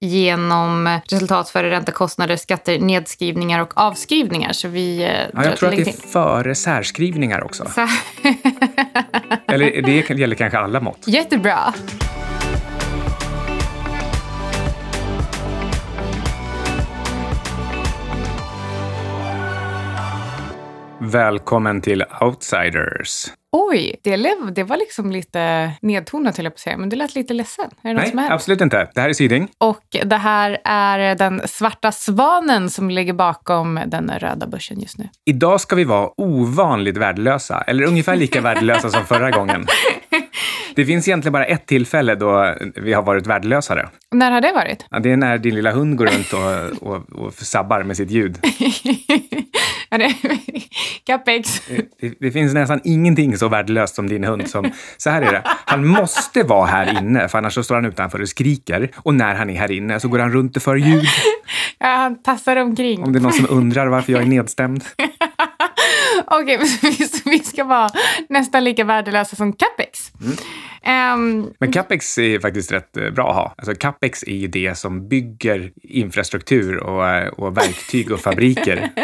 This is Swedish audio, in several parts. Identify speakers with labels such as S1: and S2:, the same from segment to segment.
S1: genom resultat före ränta, kostnader, skatter, nedskrivningar och avskrivningar. Så vi, eh,
S2: Ja, jag tror att det är före särskrivningar också.
S1: Så...
S2: Eller det gäller kanske alla mått.
S1: Jättebra.
S2: Välkommen till Outsiders.
S1: Oj, det, lev, det var liksom lite nedtonat höll jag på att säga, men du lät lite ledsen. Är det
S2: Nej,
S1: som är?
S2: absolut inte. Det här är Syding.
S1: Och det här är den svarta svanen som ligger bakom den röda börsen just nu.
S2: Idag ska vi vara ovanligt värdelösa, eller ungefär lika värdelösa som förra gången. Det finns egentligen bara ett tillfälle då vi har varit värdelösare.
S1: När har det varit?
S2: Ja, det är när din lilla hund går runt och, och, och sabbar med sitt ljud.
S1: Ja, det- Capex.
S2: Det, det finns nästan ingenting så värdelöst som din hund. Som, så här är det, han måste vara här inne, för annars så står han utanför och skriker. Och när han är här inne så går han runt och för ljud.
S1: Ja, han tassar omkring.
S2: Om det är någon som undrar varför jag är nedstämd.
S1: Okej, vi- så vi ska vara nästan lika värdelösa som Capex. Ehm,
S2: Men capex är faktiskt rätt eh, bra att ha. Alltså capex är ju det som bygger infrastruktur och, eh, och verktyg och fabriker.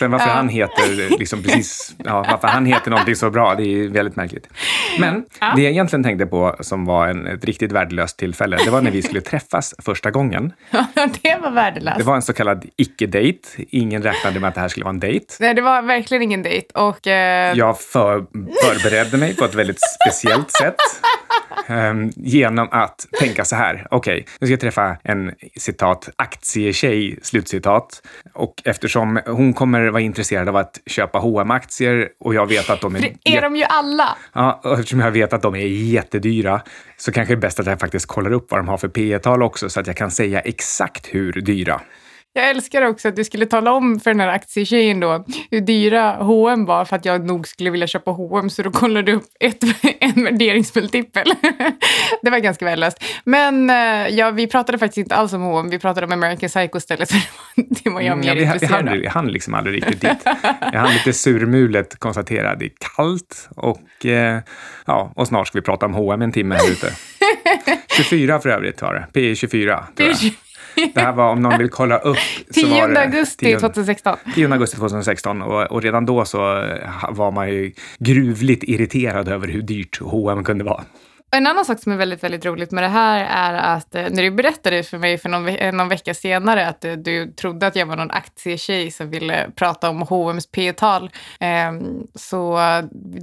S2: Sen varför han heter liksom precis, ja, varför han heter någonting så bra, det är väldigt märkligt. Men det jag egentligen tänkte på som var en, ett riktigt värdelöst tillfälle, det var när vi skulle träffas första gången.
S1: det var värdelöst.
S2: Det var en så kallad icke-date. Ingen räknade med att det här skulle vara en dejt.
S1: Nej, det var verkligen ingen dejt. Och, eh,
S2: Jag för, förberedde mig på ett väldigt speciellt sätt. ehm, genom att tänka så här. Okej, nu ska jag träffa en citat aktietjej, slutcitat. Och eftersom hon kommer vara intresserad av att köpa hm aktier och jag vet att de är,
S1: det är de ju alla.
S2: Ja, och eftersom jag vet att de är jättedyra så kanske det är bäst att jag faktiskt kollar upp vad de har för P tal också så att jag kan säga exakt hur dyra.
S1: Jag älskar också att du skulle tala om för den här aktietjejen då hur dyra H&M var för att jag nog skulle vilja köpa H&M så då kollade du upp ett, en värderingsmultipel. det var ganska värdelöst. Men eh, ja, vi pratade faktiskt inte alls om H&M. vi pratade om American Psycho istället. Så det var, var jag
S2: Mm,
S1: mer
S2: ja, vi,
S1: intresserad av.
S2: vi hann liksom aldrig riktigt dit. Jag hann lite surmulet konstatera det är kallt och, eh, ja, och snart ska vi prata om H&M en timme här ute. 24 för övrigt var det. P 24 tror jag. Det här var om någon vill kolla upp. så
S1: 10
S2: var det
S1: augusti
S2: 10
S1: 2016.
S2: 10 augusti 2016 och, och redan då så var man ju gruvligt irriterad över hur dyrt H&M kunde vara.
S1: En annan sak som är väldigt, väldigt roligt med det här är att eh, när du berättade för mig för någon, ve- någon vecka senare att eh, du trodde att jag var någon aktietjej som ville prata om H&M's P-tal. Eh, så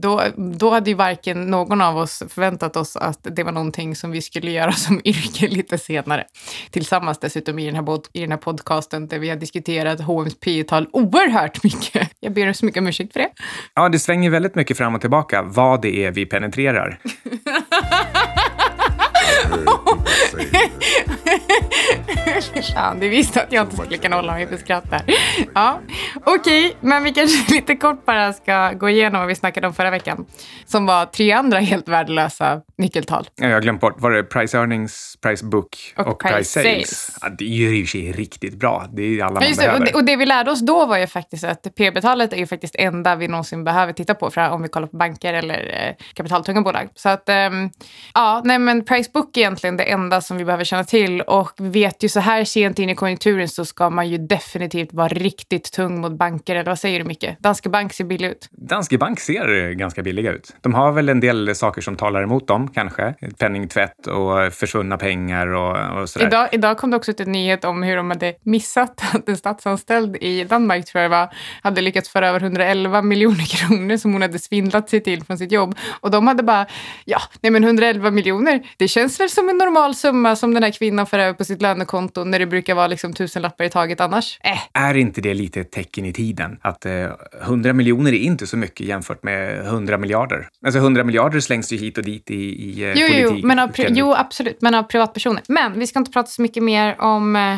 S1: då, då hade ju varken någon av oss förväntat oss att det var någonting som vi skulle göra som yrke lite senare. Tillsammans dessutom i den här, i den här podcasten där vi har diskuterat H&M's P-tal oerhört mycket. Jag ber så mycket om ursäkt för det.
S2: Ja, det svänger väldigt mycket fram och tillbaka vad det är vi penetrerar.
S1: Fan, du visste att jag inte skulle kunna hålla mig för skratt där. Ja, okej, men vi kanske lite kort bara ska gå igenom vad vi snackade om förra veckan. Som var tre andra helt värdelösa nyckeltal.
S2: Ja, Jag har glömt bort, var det price earnings, price book och,
S1: Och
S2: price,
S1: price
S2: sales?
S1: sales.
S2: Ja, det är ju i och för sig riktigt bra. Det är alla man
S1: just det, och,
S2: behöver.
S1: det, och det vi lärde oss då var ju faktiskt att P-betalet är ju faktiskt enda vi någonsin behöver titta på för om vi kollar på banker eller eh, kapitaltunga bolag. Så att, ehm, ja, nej men price book är egentligen det enda som vi behöver känna till och vi vet ju så här sent in i konjunkturen så ska man ju definitivt vara riktigt tung mot banker, eller vad säger du Micke? Danske Bank ser billig ut.
S2: Danske Bank ser ganska billiga ut. De har väl en del saker som talar emot dem, kanske. Penningtvätt och försvunna pengar och, och sådär.
S1: Idag, idag kom det också ut en nyhet om hur de hade missat att en statsanställd i Danmark, tror jag var, hade lyckats föra över 111 miljoner kronor som hon hade svindlat sig till från sitt jobb. Och de hade bara, ja, nej men 111 miljoner, det känns väl som en normal summa som den här kvinnan för över på sitt lönekonto när det brukar vara liksom tusenlappar i taget annars. Äh,
S2: Är inte det lite ett tecken i tiden? Att eh, 100 miljoner är inte så mycket jämfört med 100 miljarder. Alltså 100 miljarder slängs ju hit och dit i, i eh,
S1: jo, jo,
S2: politik.
S1: men av, jo, absolut, men av privatpersoner. Men vi ska inte prata så mycket mer om eh,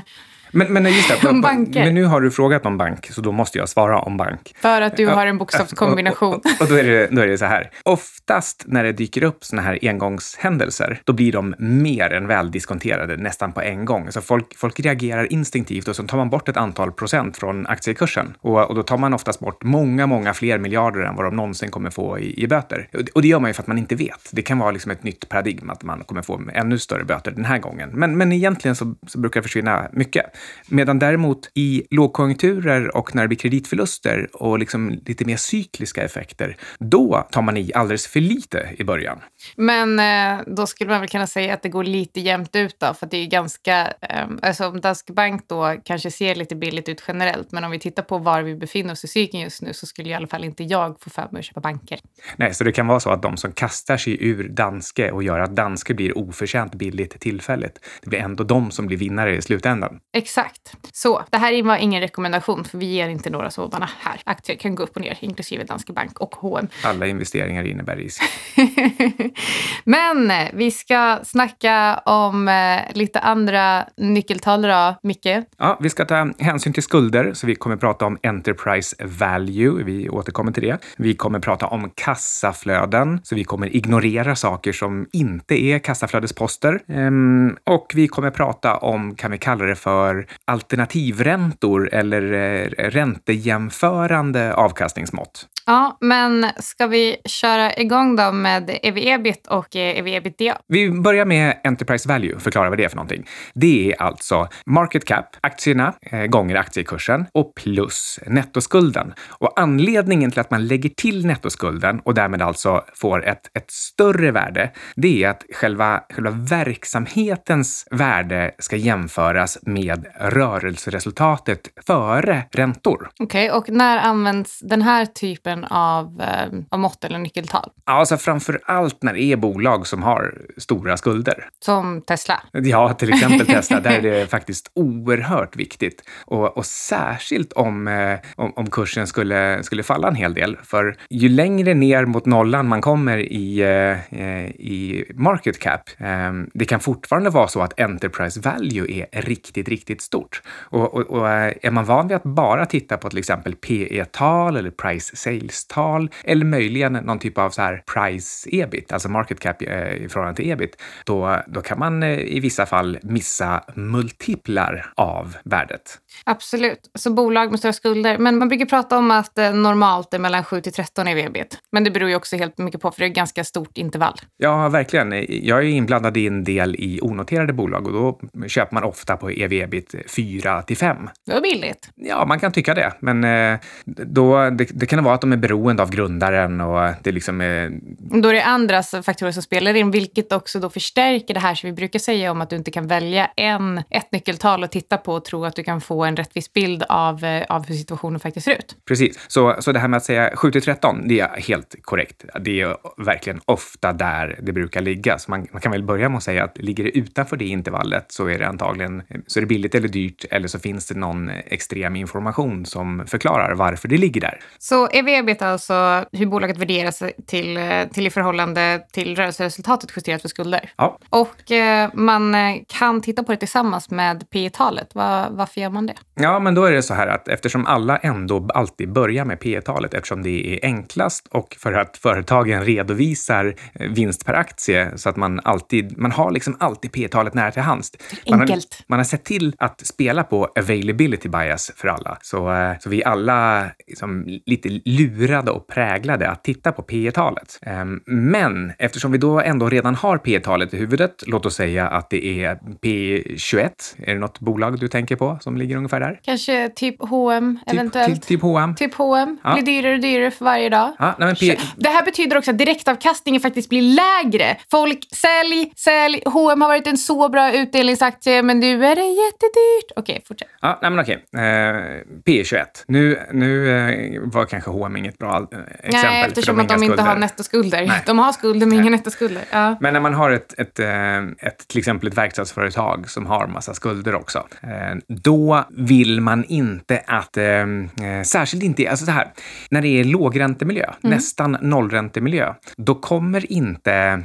S2: Men, men just det,
S1: Om banker.
S2: men nu har du frågat om bank, så då måste jag svara om bank.
S1: För att du har en bokstavskombination.
S2: Och, och, och då, är det, då är det så här. Oftast när det dyker upp såna här engångshändelser, då blir de mer än väl diskonterade nästan på en gång. Så folk, folk reagerar instinktivt och så tar man bort ett antal procent från aktiekursen. Och, och då tar man oftast bort många, många fler miljarder än vad de någonsin kommer få i, i böter. Och, och det gör man ju för att man inte vet. Det kan vara liksom ett nytt paradigm att man kommer få ännu större böter den här gången. Men, men egentligen så, så brukar det försvinna mycket. Medan däremot i lågkonjunkturer och när det blir kreditförluster och liksom lite mer cykliska effekter, då tar man i alldeles för lite i början.
S1: Men eh, då skulle man väl kunna säga att det går lite jämnt ut då, för det är ganska, eh, alltså om Danske Bank då kanske ser lite billigt ut generellt, men om vi tittar på var vi befinner oss i cykeln just nu så skulle i alla fall inte jag få för mig att köpa banker.
S2: Nej, så det kan vara så att de som kastar sig ur Danske och gör att Danske blir oförtjänt billigt tillfälligt, det blir ändå de som blir vinnare i slutändan.
S1: Exakt. Så det här var ingen rekommendation, för vi ger inte några sådana här. Aktier kan gå upp och ner, inklusive Danske Bank och H&M.
S2: Alla investeringar innebär risk.
S1: Men vi ska snacka om eh, lite andra nyckeltal idag, Micke.
S2: Ja, vi ska ta hänsyn till skulder, så vi kommer prata om Enterprise Value. Vi återkommer till det. Vi kommer prata om kassaflöden, så vi kommer ignorera saker som inte är kassaflödesposter. Ehm, och vi kommer prata om, kan vi kalla det för, alternativräntor eller eh, räntejämförande avkastningsmått.
S1: Ja, men ska vi köra igång då med EV-EBIT och eh, EV-EBITDA?
S2: Vi börjar med Enterprise Value, förklara vad det är för någonting. Det är alltså market cap, aktierna eh, gånger aktiekursen och plus nettoskulden. Och anledningen till att man lägger till nettoskulden och därmed alltså får ett, ett större värde, det är att själva, själva verksamhetens värde ska jämföras med rörelseresultatet före räntor.
S1: Okej, och när används den här typen av, eh, av mått eller nyckeltal?
S2: Alltså framför allt när det är bolag som har stora skulder.
S1: Som Tesla?
S2: Ja, till exempel Tesla. Där är det faktiskt oerhört viktigt. Och, och särskilt om, eh, om, om, kursen skulle, skulle falla en hel del. För ju längre ner mot nollan man kommer i, eh, i market cap, eh, det kan fortfarande vara så att enterprise value är riktigt, riktigt stort. Och, och, och eh, är man van vid att bara titta på till exempel PE-tal eller price sales-tal eller möjligen någon typ av så här price ebit, alltså market cap eh, i förhållande till ebit, då, då kan man eh, i vissa fall missa multiplar av värdet.
S1: Absolut. Så bolag med stora skulder. Men man brukar prata om att normalt är mellan 7 till 13 i ebit. Men det beror ju också helt mycket på, för det är ett ganska stort intervall.
S2: Ja, verkligen. Jag är inblandad i en del i onoterade bolag och då köper man ofta på ev-ebit 4 till 5.
S1: Det var billigt.
S2: Ja, man kan tycka det. Men eh, då, det, det kan vara att de är beroende av grundaren och det liksom är...
S1: Då är det andra faktorer som spelar in, vilket också då förstärker det här som vi brukar säga om att du inte kan välja en, ett nyckeltal att titta på och tro att du kan få en rättvis bild av, eh, av hur situationen faktiskt ser ut.
S2: Precis, så, så det här med att säga 7 till 13, det är helt korrekt. Det är verkligen ofta där det brukar ligga. Så man, man kan väl börja med att säga att ligger det utanför det intervallet så är det antagligen så är det billigt eller dyrt eller så finns det någon extrem information som förklarar varför det ligger där.
S1: Så EV-EBIT alltså hur bolaget värderas till, eh, till i förhållande till rörelseresultatet justerat för skulder.
S2: Ja.
S1: Och eh, man kan titta på det tillsammans med P talet Var, varför gör man det?
S2: Ja, men då är det så här att eftersom alla ändå alltid börjar med P talet eftersom det är enklast och för att företagen redovisar eh, vinst per aktie så att man alltid, man har liksom alltid P talet nära till hands. Man har, man har sett till att spela på availability bias för alla. Så, eh, så vi är alla liksom lite lurade och präglade att titta på P talet ehm, Men eftersom vi då ändå redan har P talet i huvudet, låt oss säga att det är P21. Är det något bolag du tänker på som ligger ungefär där?
S1: Kanske typ H&M eventuellt.
S2: Typ, typ H&M.
S1: Typ H&M.
S2: Ja.
S1: Blir dyrare och dyrare för varje dag.
S2: Ja, nej, men P
S1: Det här betyder också att direktavkastningen faktiskt blir lägre. Folk, sälj, sälj. H&M har varit en så bra utdelningsaktie, men nu är det jättedyrt. Okej, fortsätt.
S2: Ja, nej men okej. Eh, P21. Nu, nu eh, var kanske H&M inget bra eh, exempel.
S1: Nej, eftersom
S2: för
S1: att de inte
S2: skulder.
S1: har nettoskulder.
S2: Nej.
S1: De har skulder, men inga nettoskulder. Ja.
S2: Men när man har ett, ett, eh, ett, till exempel ett verkstadsföretag som har massa skulder också, då vill man inte att, särskilt inte, alltså så här, när det är lågräntemiljö, nästan nollräntemiljö, då kommer inte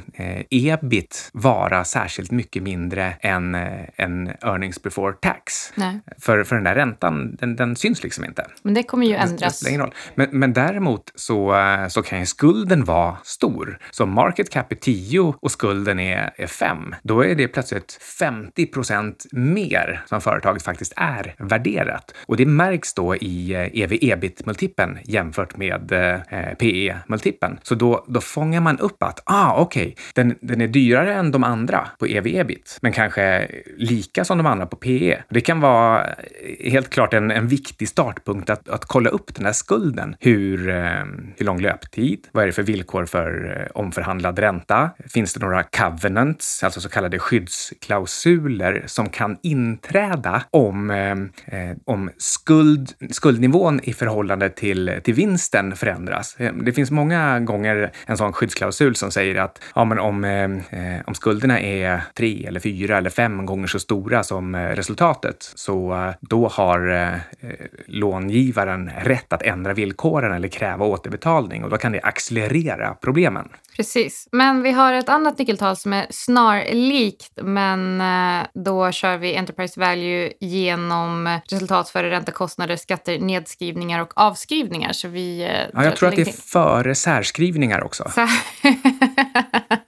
S2: ebit vara särskilt mycket mindre än, än earnings before tax.
S1: Nej.
S2: För, för den där räntan, den, den syns liksom inte.
S1: Men det kommer ju
S2: Det- det
S1: ändras.
S2: spelar ingen roll. Men, men däremot så, eh, så kan ju skulden vara stor. Så om market cap är 10 och skulden är, är 5, då är det plötsligt 50 procent mer som företaget faktiskt är värderat. Och det märks då i eh, ev-ebit-multipeln jämfört med eh, PE-multipeln. Så då, då fångar man upp att, ah, okej, den, den är dyrare än de andra på ev-ebit, men kanske lika som de andra på PE. Det kan vara eh, helt klart en, en viktig startpunkt att, att kolla upp den här skulden. Hur, eh, hur lång löptid? Vad är det för villkor för eh, omförhandlad ränta? Finns det några covenants, alltså så kallade skyddsklausuler som kan inträda om, eh, eh om skuld, skuldnivån i förhållande till, till vinsten förändras? Eh, det finns många gånger en sån skyddsklausul som säger att ja, men om, eh, om skulderna är tre eller fyra eller fem gånger så stora som resultatet resultatet, så eh, då har eh, långivaren rätt att ändra villkoren eller kräva återbetalning och då kan det accelerera problemen.
S1: Precis. Men vi har ett annat nyckeltal som är snarlikt, men eh, då kör vi Enterprise Value genom resultat före ränta, kostnader, skatter, nedskrivningar och avskrivningar. Så vi... eh,
S2: Ja, jag tror att det är före särskrivningar också.
S1: Så här.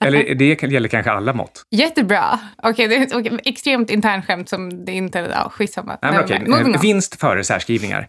S2: Eller det gäller kanske alla mått.
S1: Jättebra. Okej, det är ett okej, extremt internskämt som det inte... Ja, skitsamma.
S2: Nej, men. Eh, Vinst före särskrivningar.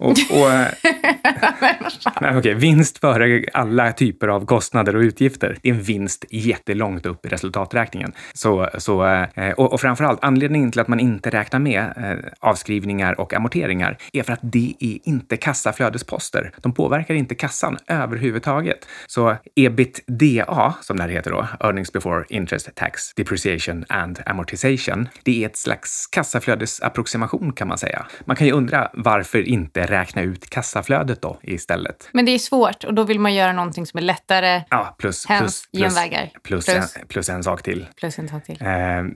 S2: Och, och, eh, nej, okej. Vinst före alla typer av kostnader och utgifter. Det är en vinst jättelångt upp i resultaträkningen. Så, så, eh, och, och framför allt, anledningen till att man inte räknar med eh, avskrivningar och amorteringar är för att det är inte kassaflödesposter. De påverkar inte kassan överhuvudtaget. Så ebitda, som det här heter då, earnings before interest, tax, depreciation and amortization, det är ett slags kassaflödesapproximation kan man säga. Man kan ju undra varför inte räkna ut kassaflödet då istället?
S1: Men det är svårt och då vill man göra någonting som är lättare.
S2: Ja, plus,
S1: Hens
S2: plus,
S1: genvägar.
S2: plus,
S1: Plus.
S2: En, plus en sak till.
S1: Plus en sak till.
S2: Eh,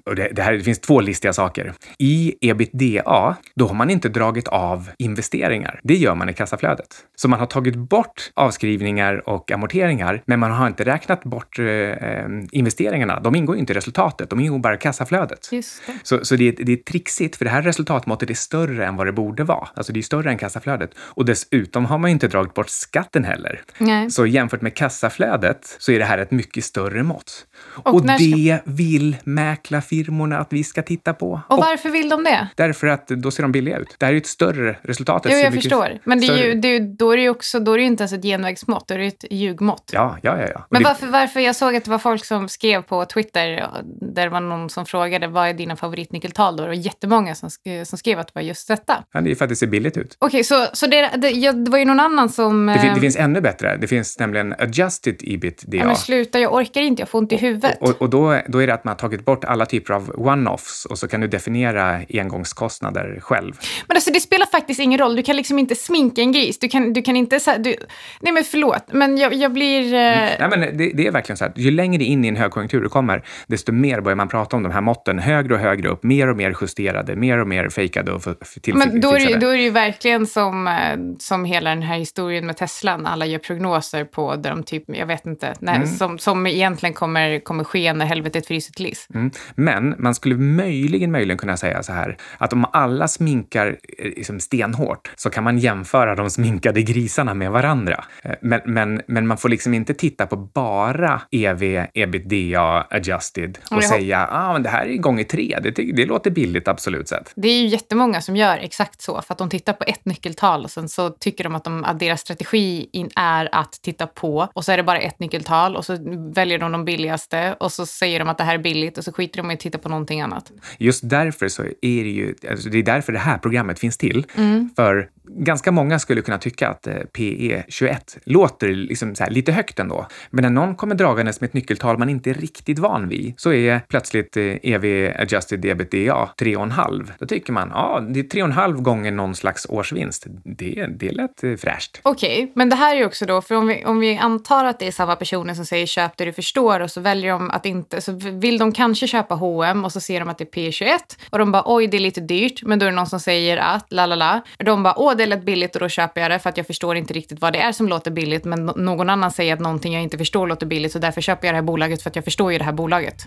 S2: och det, det, här, det finns två listiga saker. I ebitda, då har man inte dragit av investeringar. Det gör man i kassaflödet. Så man har tagit bort avskrivningar och amorteringar, men man har inte räknat bort eh, eh, investeringarna. De ingår inte i resultatet, de ingår bara i kassaflödet.
S1: Just det.
S2: Så, så det, är, det är trixigt, för det här resultatmåttet är större än vad det borde vara. Alltså det är större än kassaflödet. Och dessutom har man inte dragit bort skatten heller.
S1: Nej.
S2: Så jämfört med kassaflödet så är det här ett mycket större mått. Och,
S1: ska-
S2: det vill mäklarfirmorna att vi ska titta på.
S1: Och varför vill de det?
S2: Därför att då ser de billiga ut. Det här är ju ett större resultat.
S1: Jo, jag förstår. Men det är ju, det är, då är det ju också, då är det inte ens ett genvägsmått, då är det ett ljugmått.
S2: Ja, ja, ja. ja. Och
S1: Men
S2: det,
S1: varför, varför? Jag såg att det var folk som skrev på Twitter, där det var någon som frågade vad är dina favoritnyckeltal då? Och jättemånga som, sk- som skrev att det var just detta.
S2: ja, det är för att det ser billigt ut.
S1: Okej, så, så det, det, ja, det var ju någon annan som...
S2: Det, fin-
S1: eh,
S2: det finns ännu bättre. Det finns nämligen adjusted ebitda.
S1: ja, men sluta, jag orkar inte, jag får ont i huvudet.
S2: Och, och då, då är det att man har tagit bort alla typer av one-offs och så kan du definiera engångskostnader själv.
S1: Men alltså det spelar faktiskt ingen roll. Du kan liksom inte sminka en gris. Du kan, du kan inte så här, du, Nej men förlåt, men jag, jag blir... eh,
S2: Nej, men det, det är verkligen så att ju längre in i en högkonjunktur du kommer, desto mer börjar man prata om de här måtten högre och högre upp, mer och mer justerade, mer och mer fejkade och f-
S1: Men då är, det,
S2: tillfixade.
S1: då är det ju verkligen som, eh, som hela den här historien med Teslan. Alla gör prognoser på där de typ, jag vet inte, när,
S2: Mm.
S1: som, som egentligen kommer, kommer ske när helvetet fryser till is.
S2: Mm. Men man skulle möjligen, möjligen kunna säga så här att om alla sminkar eh, liksom stenhårt så kan man jämföra de sminkade grisarna med varandra. Eh, Men, men, men man får liksom inte titta på bara EV, ebitda, adjusted och
S1: jag
S2: säga ah, men det här är gånger tre. Det, det låter billigt absolut sett.
S1: Det är ju jättemånga som gör exakt så, för att de tittar på ett nyckeltal och sen så tycker de att, de, att deras strategi in är att titta på och så är det bara ett nyckeltal och så väljer de de billigaste och så säger de att det här är billigt och så skiter de i att titta på någonting annat.
S2: Just därför så är det ju, alltså det är därför det här programmet finns till.
S1: Mm.
S2: För ganska många skulle kunna tycka att eh, PE21 låter liksom så här lite högt ändå. Men när någon kommer dragandes med ett nyckeltal man inte är riktigt van vid så är plötsligt eh, EV adjusted ebitda 3,5. Då tycker man, ja, det är 3,5 gånger någon slags årsvinst. Det, det lät eh, fräscht.
S1: Okej, men det här är ju också då, för om vi, om vi antar att det är samma personer som säger köp det du förstår och så väljer de att inte, så vill de kanske köpa H&M och så ser de att det är P21 och de bara oj det är lite dyrt, men då är det någon som säger att la la la. De bara åh det lät billigt och då köper jag det för att jag förstår inte riktigt vad det är som låter billigt, men någon annan säger att någonting jag inte förstår låter billigt så därför köper jag det här bolaget för att jag förstår ju det här bolaget.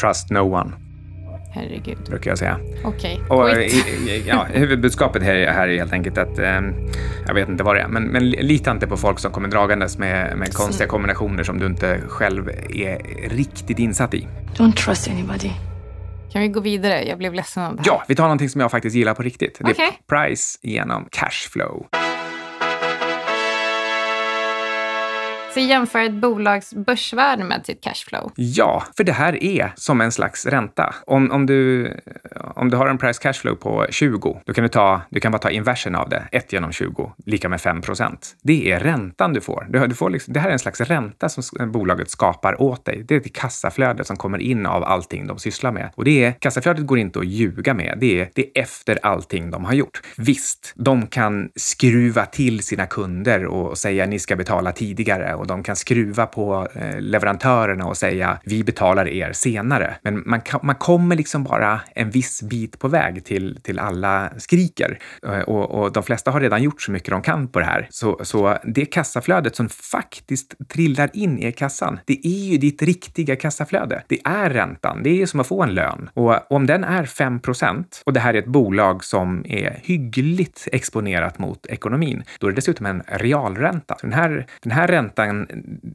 S2: Trust no one.
S1: Herregud.
S2: brukar jag säga.
S1: Okej. Okay.
S2: i- ja, huvudbudskapet här, här är helt enkelt att, eh, jag vet inte vad det är, men, men lita inte på folk som kommer dragandes med, med konstiga kombinationer som du inte själv är riktigt insatt i.
S3: Don't trust anybody.
S1: Kan vi gå vidare? Jag blev ledsen av det här.
S2: Ja, vi tar någonting som jag faktiskt gillar på riktigt. Det är price genom cashflow.
S1: Så jämför ett bolags börsvärde med sitt cashflow.
S2: Ja, för det här är som en slags ränta. Om, om, du, om du har en price cashflow på 20, då kan du, ta, du kan bara ta inversen av det, 1 genom 20, lika med 5 procent. Det är räntan du får. Du, du får liksom, det här är en slags ränta som bolaget skapar åt dig. Det är ett kassaflöde som kommer in av allting de sysslar med. Och det är, kassaflödet går inte att ljuga med. Det är, det är efter allting de har gjort. Visst, de kan skruva till sina kunder och säga ni ska betala tidigare och de kan skruva på eh, leverantörerna och säga vi betalar er senare. Men man, kan, man kommer liksom bara en viss bit på väg till, till alla skriker. Eh, och, och de flesta har redan gjort så mycket de kan på det här. Så, så det kassaflödet som faktiskt trillar in i kassan, det är ju ditt riktiga kassaflöde. Det är räntan. Det är ju som att få en lön. Och om den är 5% och det här är ett bolag som är hyggligt exponerat mot ekonomin, då är det dessutom en realränta. Så den här, den här räntan,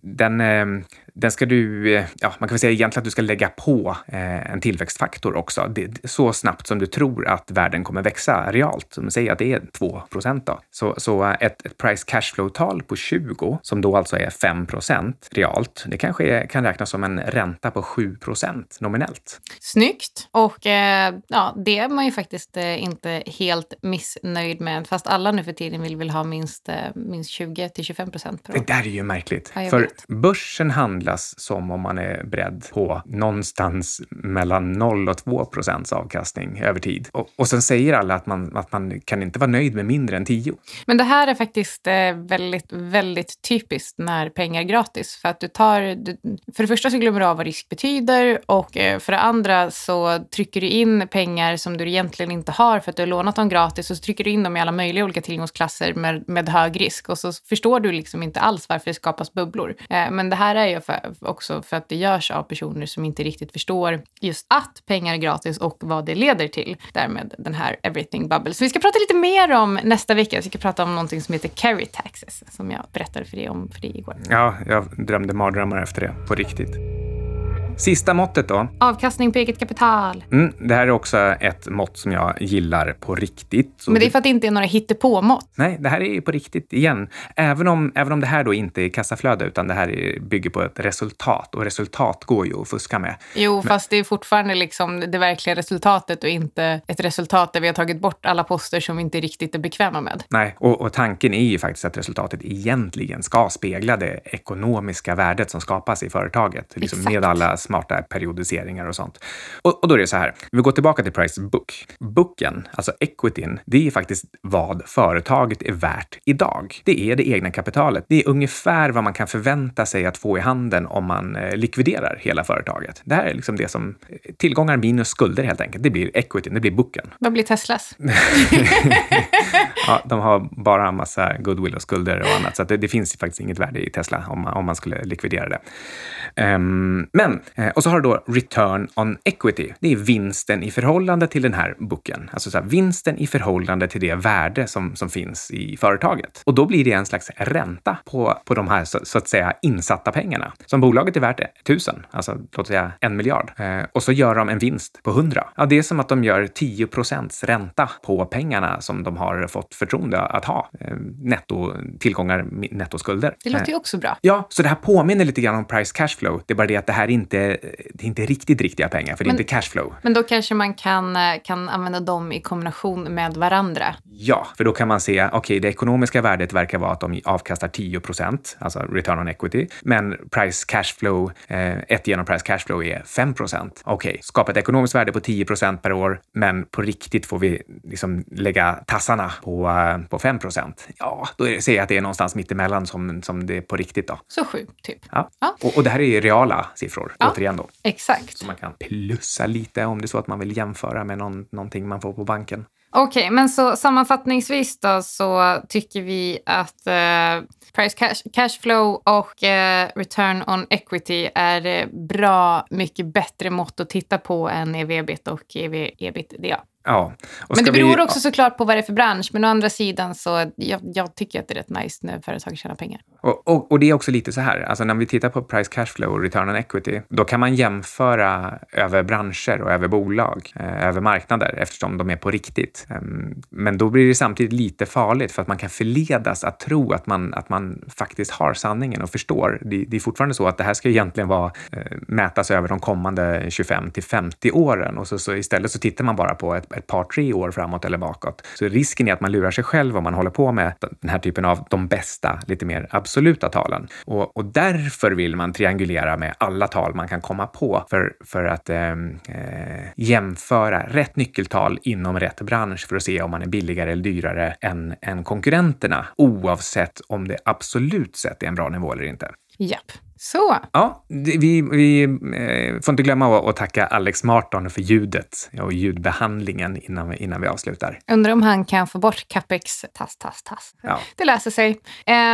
S2: den, eh, den ska du, eh, ja, man kan väl säga egentligen att du ska lägga på eh, en tillväxtfaktor också. Det, så snabbt som du tror att världen kommer växa realt. Som säger att det är 2 då. Så, så ett, ett price cashflow-tal på 20, som då alltså är 5% realt, det kanske är, kan räknas som en ränta på 7% nominellt.
S1: Snyggt. Och eh, ja, det är man ju faktiskt eh, inte helt missnöjd med. Fast alla nu för tiden vill väl ha minst, eh, minst 20 till 25 procent per år.
S2: Det där är ju märkligt.
S1: Ja, jag
S2: För
S1: vet.
S2: börsen handlas som om man är beredd på någonstans mellan 0 och 2 procents avkastning över tid. Och, och sen säger alla att man, att man kan inte vara nöjd med mindre än 10.
S1: Men det här är faktiskt eh, väldigt, väldigt typiskt när pengar är gratis. För att du tar, du, för det första så glömmer du av vad risk betyder och eh, för det andra så trycker du in pengar som du egentligen inte har för att du har lånat dem gratis och så trycker du in dem i alla möjliga olika tillgångsklasser med, med hög risk och så förstår du liksom inte alls varför det skapas bubblor. Eh, men det här är ju för, också för att det görs av personer som inte riktigt förstår just att pengar är gratis och vad det leder till. Därmed den här everything bubble. Så vi ska prata lite mer om nästa vecka. Vi ska prata om någonting som heter carry taxes som jag berättade för dig om för dig igår.
S2: Ja, jag drömde mardrömmar efter det, på riktigt. Sista måttet då.
S1: Avkastning på eget kapital.
S2: Mm, det här är också ett mått som jag gillar på riktigt. Så
S1: Men det är för att det inte är några hittepåmått.
S2: Nej, det här är på riktigt igen. Även om, även om det här då inte är kassaflöde, utan det här är, bygger på ett resultat. Och resultat går ju att fuska med.
S1: Jo, fast det är fortfarande liksom det verkliga resultatet och inte ett resultat där vi har tagit bort alla poster som vi inte riktigt är bekväma med.
S2: Nej, och, och tanken är ju faktiskt att resultatet egentligen ska spegla det ekonomiska värdet som skapas i företaget. Liksom
S1: Exakt.
S2: med alla smarta periodiseringar och sånt. Och, och då är det så här, vi går tillbaka till price book. Booken, alltså equityn, det är faktiskt vad företaget är värt idag. Det är det egna kapitalet. Det är ungefär vad man kan förvänta sig att få i handen om man eh, likviderar hela företaget. Det här är liksom det som eh, tillgångar minus skulder helt enkelt. Det blir equityn, det blir booken.
S1: Vad blir Teslas?
S2: Ja, de har bara en massa goodwill och skulder och annat, så det, det finns faktiskt inget värde i Tesla om man, om man skulle likvidera det. Ehm, men, och så har du då return on equity. Det är vinsten i förhållande till den här boken. Alltså så här, vinsten i förhållande till det värde som, som finns i företaget. Och då blir det en slags ränta på, på de här så, så att säga insatta pengarna. Som bolaget är värt tusen, alltså låt säga en miljard. Eh, och så gör de en vinst på hundra. Ja, det är som att de gör 10 procents ränta på pengarna som de har fått förtroende att ha. Eh, netto tillgångar, nettoskulder.
S1: Det låter ju också bra.
S2: Ja, så det här påminner lite grann om price cashflow. Det är bara det att det här är inte, det är inte riktigt riktiga pengar, för det är
S1: Men-
S2: inte cashflow.
S1: Men då kanske man kan, eh, kan använda dem i kombination med varandra.
S2: Ja, för då kan man se, okej, det ekonomiska värdet verkar vara att de avkastar 10 procent, alltså return on equity, men price cashflow, eh, ett genom price cashflow är 5 procent. Okej, skapa ett ekonomiskt värde på 10 procent per år, men på riktigt får vi liksom lägga tassarna på, eh, på 5 procent. Ja, då ser jag att det är någonstans mittemellan som, som det är på riktigt då.
S1: Så sju, typ.
S2: Ja.
S1: Ja.
S2: Och, och det här är ju reala siffror,
S1: Ja.
S2: Återigen då.
S1: Exakt.
S2: Så man kan plussa lite om det är så att man vill jämföra med någon, någonting man får på banken.
S1: Okej, okay, men så sammanfattningsvis då så tycker vi att eh, price cash, cash flow och eh, return on equity är eh, bra mycket bättre mått att titta på än EV-EBIT och EV, ebitda.
S2: Ja.
S1: men det beror vi, också såklart på vad det är för bransch. Men å andra sidan så jag, jag tycker att det är rätt nice när företag tjänar pengar.
S2: Och, och, och, det är också lite så här, alltså när vi tittar på price cash flow och return on equity, då kan man jämföra över branscher och över bolag, eh, över marknader eftersom de är på riktigt. Um, men då blir det samtidigt lite farligt för att man kan förledas att tro att man, att man faktiskt har sanningen och förstår. Det, det är fortfarande så att det här ska egentligen vara, eh, mätas över de kommande 25 till 50 åren och så, så istället så tittar man bara på ett ett par, tre år framåt eller bakåt. Så risken är att man lurar sig själv om man håller på med den här typen av de bästa, lite mer absoluta talen. Och, och därför vill man triangulera med alla tal man kan komma på för, för att eh, eh, jämföra rätt nyckeltal inom rätt bransch för att se om man är billigare eller dyrare än, än konkurrenterna, oavsett om det absolut sett är en bra nivå eller inte.
S1: Japp. Så.
S2: Ja, vi, vi eh, får inte glömma att, tacka Alex Marton för ljudet och ljudbehandlingen innan, innan vi avslutar.
S1: Undrar om han kan få bort Capex tass, tass, tass. Ja. Det läser sig.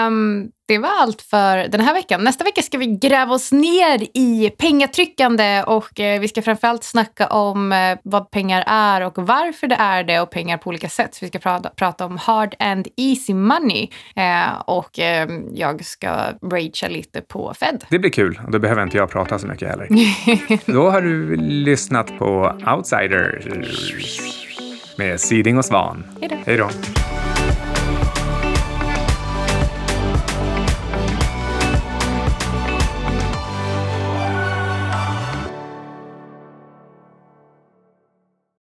S1: Um, det var allt för den här veckan. Nästa vecka ska vi gräva oss ner i pengatryckande och eh, vi ska framförallt snacka om eh, vad pengar är och varför det är det och pengar på olika sätt. Så vi ska prata, prata om hard and easy money eh, och eh, jag ska ragea lite på Fed.
S2: Det blir kul och då behöver inte jag prata så mycket heller. då har du lyssnat på Outsiders med Syding och Svan.
S1: Hej
S2: då.